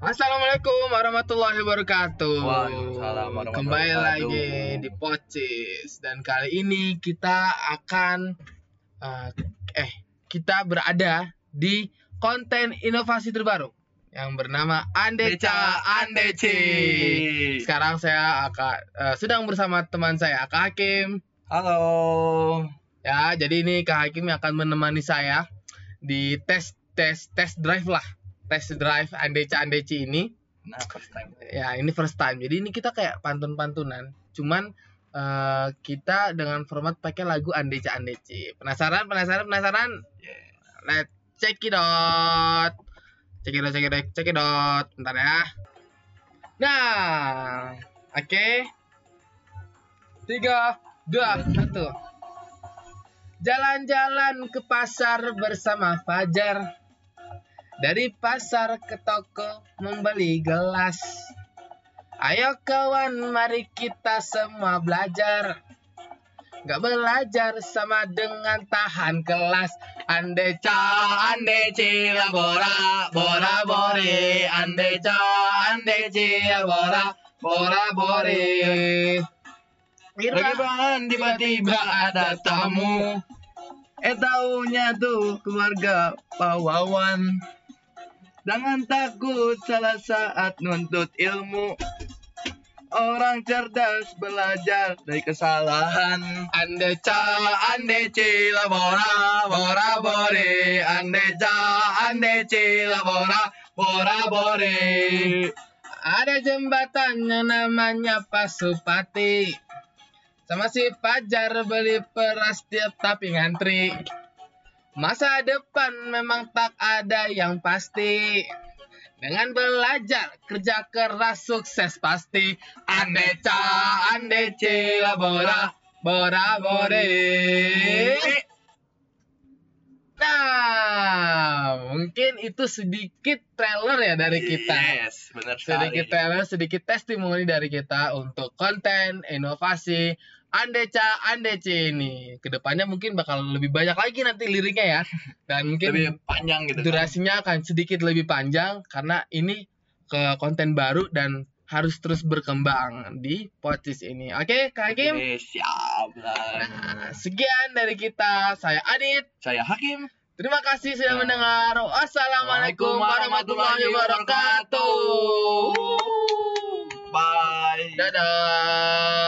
Assalamualaikum warahmatullahi wabarakatuh. Waalaikumsalam warahmatullahi Kembali wabarakatuh. lagi di Pocis dan kali ini kita akan uh, eh kita berada di konten inovasi terbaru yang bernama Andeca Andeci. Sekarang saya akan uh, sedang bersama teman saya Kak Hakim. Halo. Ya, jadi ini Kak Hakim yang akan menemani saya di tes tes tes drive lah. Tes drive Andeca Andeci ini. Nah, first time. Ya, ini first time. Jadi ini kita kayak pantun-pantunan. Cuman eh, kita dengan format pakai lagu Andeca Andeci. Penasaran? Penasaran? Penasaran? Yeah. Let's check it out. Check it out, check it out, check it out. Bentar ya. Nah, oke. Tiga, dua, satu. Jalan-jalan ke pasar bersama Fajar. Dari pasar ke toko membeli gelas. Ayo kawan, mari kita semua belajar. Gak belajar sama dengan tahan kelas Andeca, andeci, bora, bora, bore Andeca, andeci, bora, bora, bore Bagaimana tiba-tiba ada tamu? Eh taunya tuh keluarga pawawan. Jangan takut salah saat nuntut ilmu. Orang cerdas belajar dari kesalahan. Andeca, Andeci labora, bora bore. Andeca, andeci labora, bora bore. Ada jembatannya namanya Pasupati Sama si Fajar beli peras tiap tapi ngantri Masa depan memang tak ada yang pasti dengan belajar, kerja keras, sukses pasti. Andeca, andeci, labora, bora, bore. Mungkin itu sedikit trailer ya dari kita. Yes, benar Sedikit sekali. trailer, sedikit testimoni dari kita untuk konten, inovasi, Andeca, Andeci ini. Ke depannya mungkin bakal lebih banyak lagi nanti liriknya ya. Dan mungkin Lebih panjang gitu. durasinya akan sedikit lebih panjang karena ini ke konten baru dan harus terus berkembang di podcast ini. Oke, Kak Hakim? Oke, siap. Nah, sekian dari kita. Saya Adit. Saya Hakim. Terima kasih sudah Nah. mendengar. Wassalamualaikum warahmatullahi wabarakatuh. Bye. Dadah.